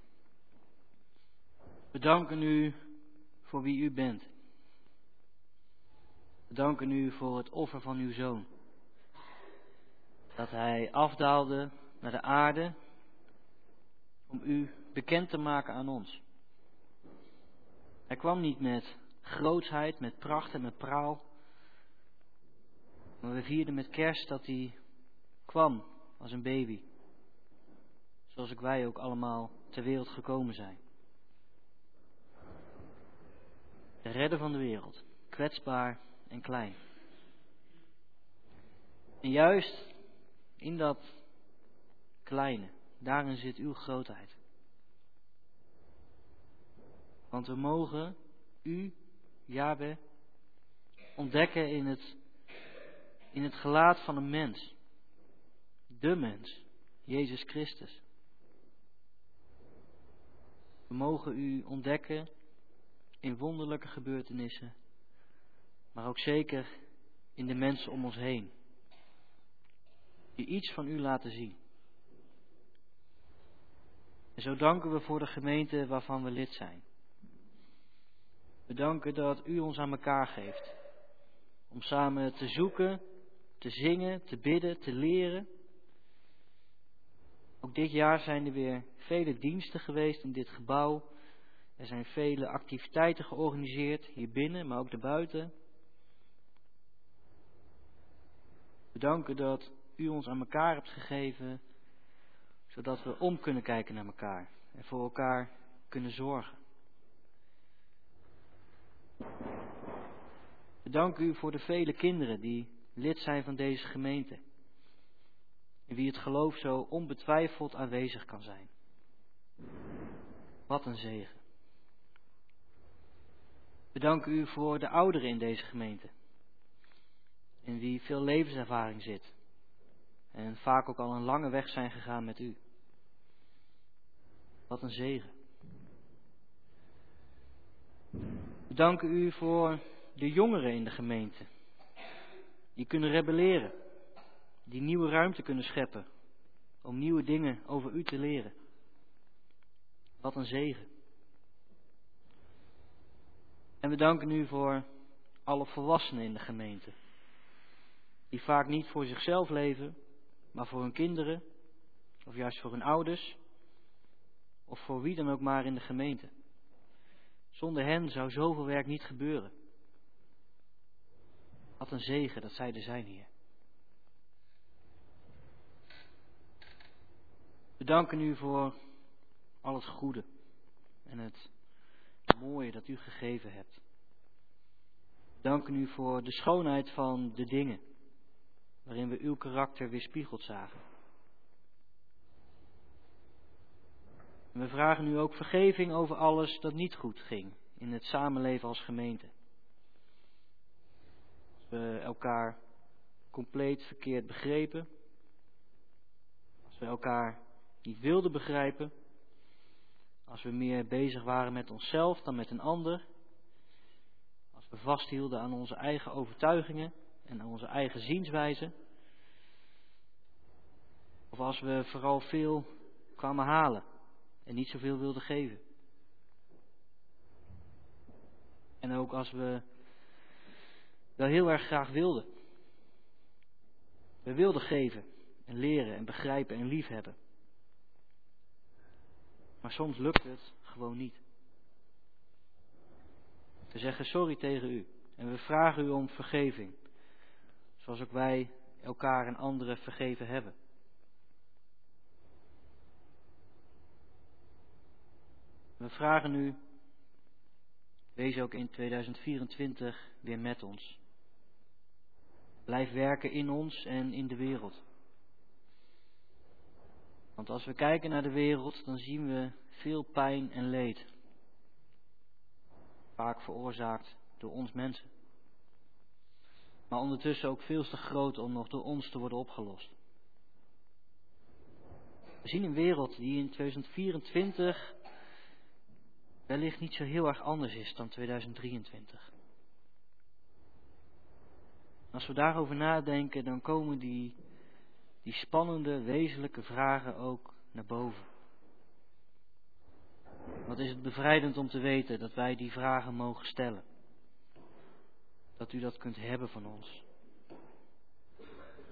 S2: We danken u voor wie u bent. We danken u voor het offer van uw zoon. Dat hij afdaalde naar de aarde om u bekend te maken aan ons. Hij kwam niet met grootsheid, met pracht en met praal. Maar we vierden met kerst dat hij kwam als een baby. Zoals ik wij ook allemaal ter wereld gekomen zijn. de redder van de wereld, kwetsbaar en klein. En juist in dat kleine, daarin zit uw grootheid. Want we mogen u, Jabe, ontdekken in het, in het gelaat van een mens. De mens, Jezus Christus. We mogen u ontdekken in wonderlijke gebeurtenissen, maar ook zeker in de mensen om ons heen, die iets van u laten zien. En zo danken we voor de gemeente waarvan we lid zijn. We danken dat u ons aan elkaar geeft. Om samen te zoeken, te zingen, te bidden, te leren. Ook dit jaar zijn er weer vele diensten geweest in dit gebouw. Er zijn vele activiteiten georganiseerd, hier binnen, maar ook daarbuiten. We danken dat u ons aan elkaar hebt gegeven, zodat we om kunnen kijken naar elkaar en voor elkaar kunnen zorgen. We u voor de vele kinderen die lid zijn van deze gemeente. In wie het geloof zo onbetwijfeld aanwezig kan zijn. Wat een zegen. We danken u voor de ouderen in deze gemeente. In wie veel levenservaring zit. En vaak ook al een lange weg zijn gegaan met u. Wat een zegen. We danken u voor de jongeren in de gemeente. Die kunnen rebelleren. Die nieuwe ruimte kunnen scheppen. Om nieuwe dingen over u te leren. Wat een zegen. En we danken u voor alle volwassenen in de gemeente. Die vaak niet voor zichzelf leven, maar voor hun kinderen. Of juist voor hun ouders. Of voor wie dan ook maar in de gemeente. Zonder hen zou zoveel werk niet gebeuren. Wat een zegen dat zij er zijn hier. We danken u voor al het goede en het mooie dat u gegeven hebt. We danken u voor de schoonheid van de dingen waarin we uw karakter weerspiegeld zagen. En we vragen u ook vergeving over alles dat niet goed ging in het samenleven als gemeente. Als we elkaar compleet verkeerd begrepen. Als we elkaar niet wilden begrijpen. Als we meer bezig waren met onszelf dan met een ander. Als we vasthielden aan onze eigen overtuigingen en aan onze eigen zienswijze. Of als we vooral veel kwamen halen en niet zoveel wilden geven. En ook als we wel heel erg graag wilden. We wilden geven en leren en begrijpen en liefhebben. Maar soms lukt het gewoon niet. We zeggen sorry tegen u en we vragen u om vergeving. Zoals ook wij elkaar en anderen vergeven hebben. We vragen u, wees ook in 2024 weer met ons. Blijf werken in ons en in de wereld. Want als we kijken naar de wereld, dan zien we veel pijn en leed. Vaak veroorzaakt door ons mensen. Maar ondertussen ook veel te groot om nog door ons te worden opgelost. We zien een wereld die in 2024 wellicht niet zo heel erg anders is dan 2023. Als we daarover nadenken, dan komen die, die spannende, wezenlijke vragen ook naar boven. Wat is het bevrijdend om te weten dat wij die vragen mogen stellen? Dat u dat kunt hebben van ons.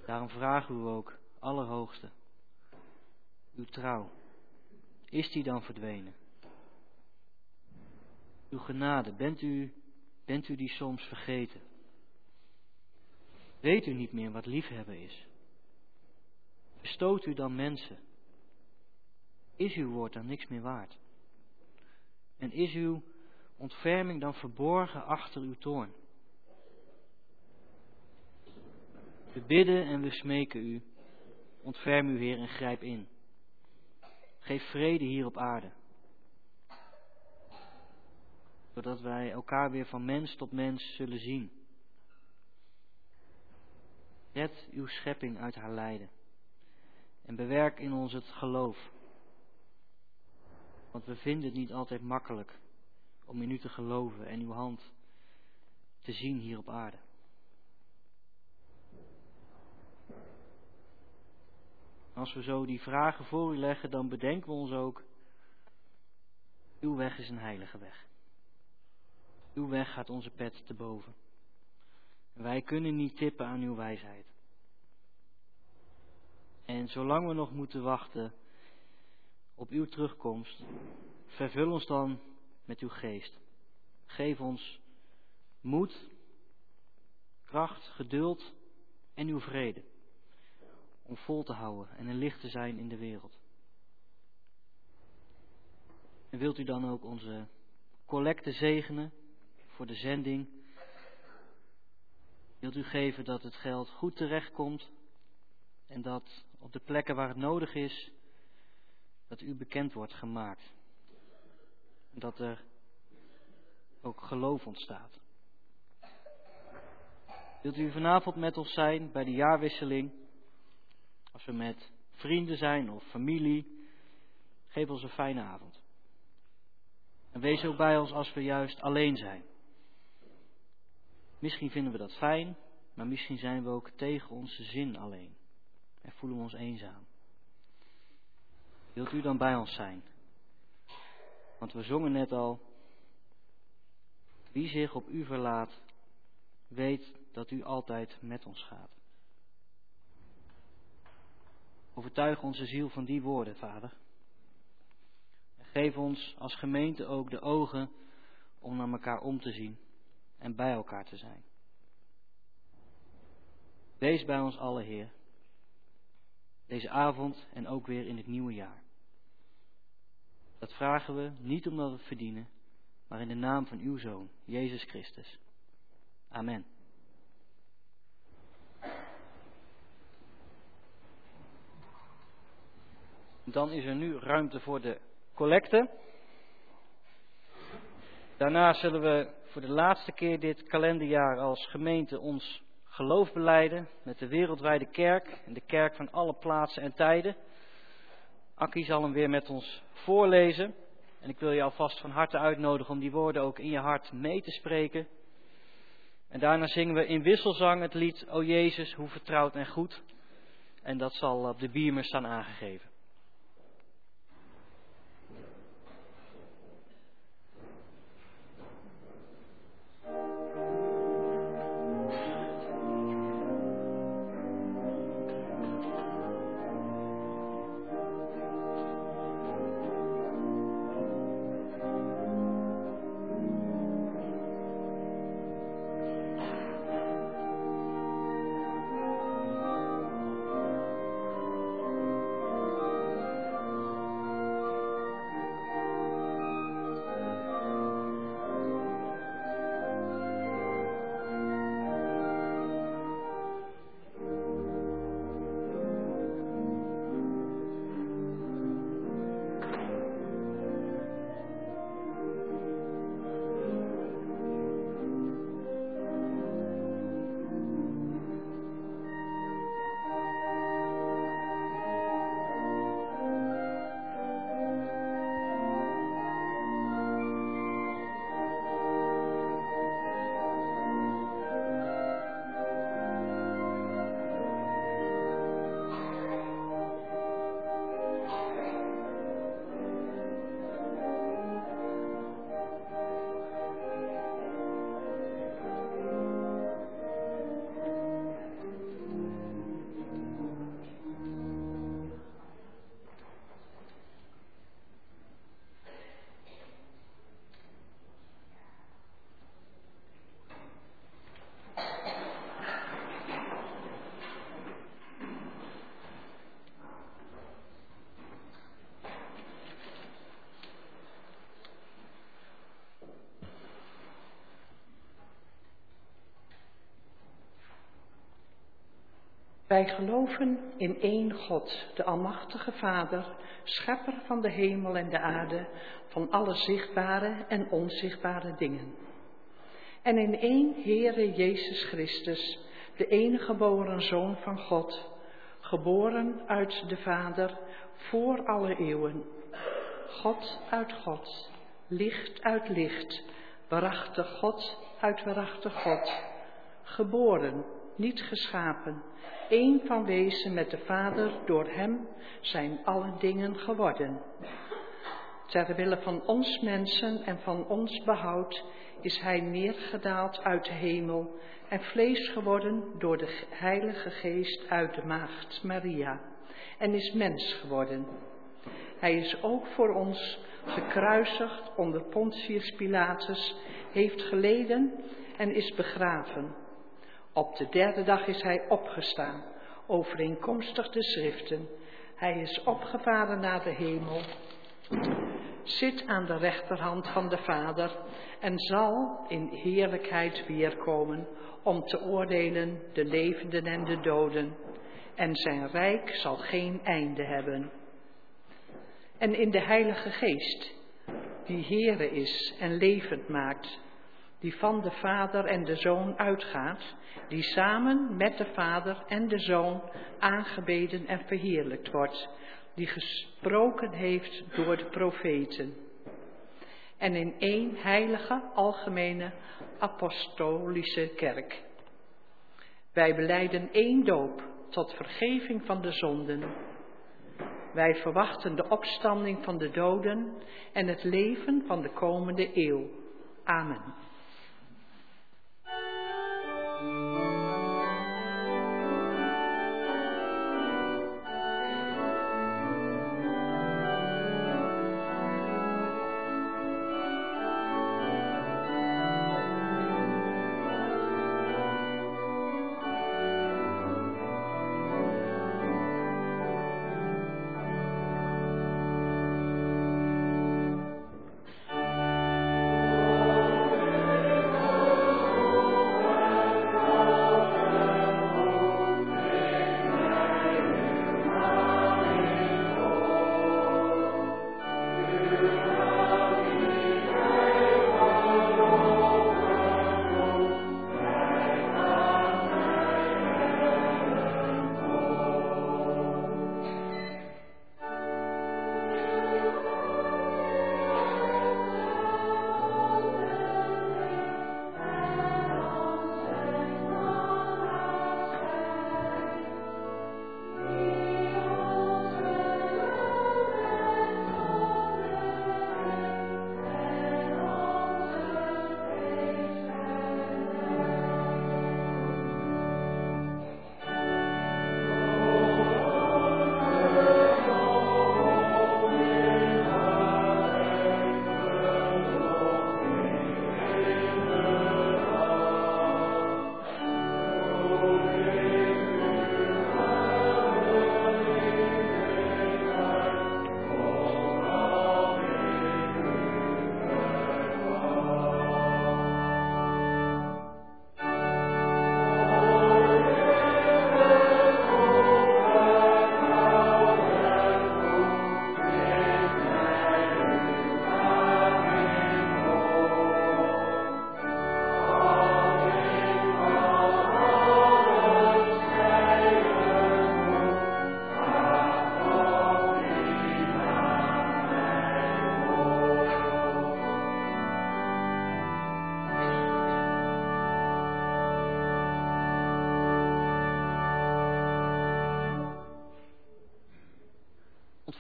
S2: Daarom vragen we ook, Allerhoogste, uw trouw. Is die dan verdwenen? Uw genade, bent u, bent u die soms vergeten? Weet u niet meer wat liefhebben is? Verstoot u dan mensen? Is uw woord dan niks meer waard? En is uw ontferming dan verborgen achter uw toorn. We bidden en we smeken u. Ontferm u, Heer, en grijp in. Geef vrede hier op aarde. Zodat wij elkaar weer van mens tot mens zullen zien. Red uw schepping uit haar lijden. En bewerk in ons het geloof. Want we vinden het niet altijd makkelijk om in u te geloven en uw hand te zien hier op aarde. Als we zo die vragen voor u leggen, dan bedenken we ons ook, uw weg is een heilige weg. Uw weg gaat onze pet te boven. Wij kunnen niet tippen aan uw wijsheid. En zolang we nog moeten wachten op uw terugkomst, vervul ons dan met uw geest. Geef ons moed, kracht, geduld en uw vrede om vol te houden en een licht te zijn in de wereld. En wilt u dan ook onze collecte zegenen voor de zending? Wilt u geven dat het geld goed terechtkomt en dat op de plekken waar het nodig is, dat u bekend wordt gemaakt. En dat er ook geloof ontstaat. Wilt u vanavond met ons zijn bij de jaarwisseling? Als we met vrienden zijn of familie, geef ons een fijne avond. En wees ook bij ons als we juist alleen zijn. Misschien vinden we dat fijn, maar misschien zijn we ook tegen onze zin alleen en voelen we ons eenzaam. Wilt u dan bij ons zijn? Want we zongen net al, wie zich op u verlaat, weet dat u altijd met ons gaat. Overtuig onze ziel van die woorden, Vader. En geef ons als gemeente ook de ogen om naar elkaar om te zien en bij elkaar te zijn. Wees bij ons alle, Heer. Deze avond en ook weer in het nieuwe jaar. Dat vragen we niet omdat we het verdienen, maar in de naam van uw Zoon, Jezus Christus. Amen. Dan is er nu ruimte voor de collecte. Daarna zullen we voor de laatste keer dit kalenderjaar als gemeente ons geloof beleiden met de wereldwijde kerk en de kerk van alle plaatsen en tijden. Akkie zal hem weer met ons voorlezen. En ik wil je alvast van harte uitnodigen om die woorden ook in je hart mee te spreken. En daarna zingen we in wisselzang het lied O Jezus, hoe vertrouwd en goed. En dat zal op de biermer staan aangegeven.
S3: Wij geloven in één God, de Almachtige Vader, schepper van de hemel en de aarde, van alle zichtbare en onzichtbare dingen. En in één Heere Jezus Christus, de enige geboren Zoon van God, geboren uit de Vader voor alle eeuwen. God uit God, licht uit licht, waarachtig God uit waarachtig God, geboren, niet geschapen, één van wezen met de Vader, door Hem zijn alle dingen geworden. Ter wille van ons mensen en van ons behoud is Hij neergedaald uit de hemel en vlees geworden door de Heilige Geest uit de Maagd Maria en is mens geworden. Hij is ook voor ons gekruisigd onder Pontius Pilatus, heeft geleden en is begraven. Op de derde dag is hij opgestaan, overeenkomstig de schriften. Hij is opgevaren naar de hemel, zit aan de rechterhand van de Vader en zal in heerlijkheid weerkomen om te oordelen de levenden en de doden. En zijn rijk zal geen einde hebben. En in de Heilige Geest, die Heere is en levend maakt, die van de Vader en de Zoon uitgaat, die samen met de Vader en de Zoon aangebeden en verheerlijkt wordt, die gesproken heeft door de profeten. En in één heilige, algemene, apostolische kerk. Wij beleiden één doop tot vergeving van de zonden. Wij verwachten de opstanding van de doden en het leven van de komende eeuw. Amen.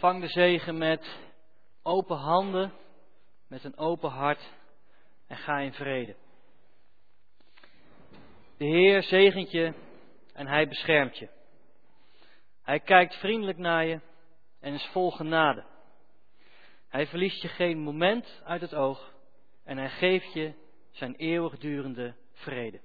S2: Ontvang de zegen met open handen, met een open hart en ga in vrede. De Heer zegent je en Hij beschermt je. Hij kijkt vriendelijk naar je en is vol genade. Hij verliest je geen moment uit het oog en hij geeft je zijn eeuwigdurende vrede.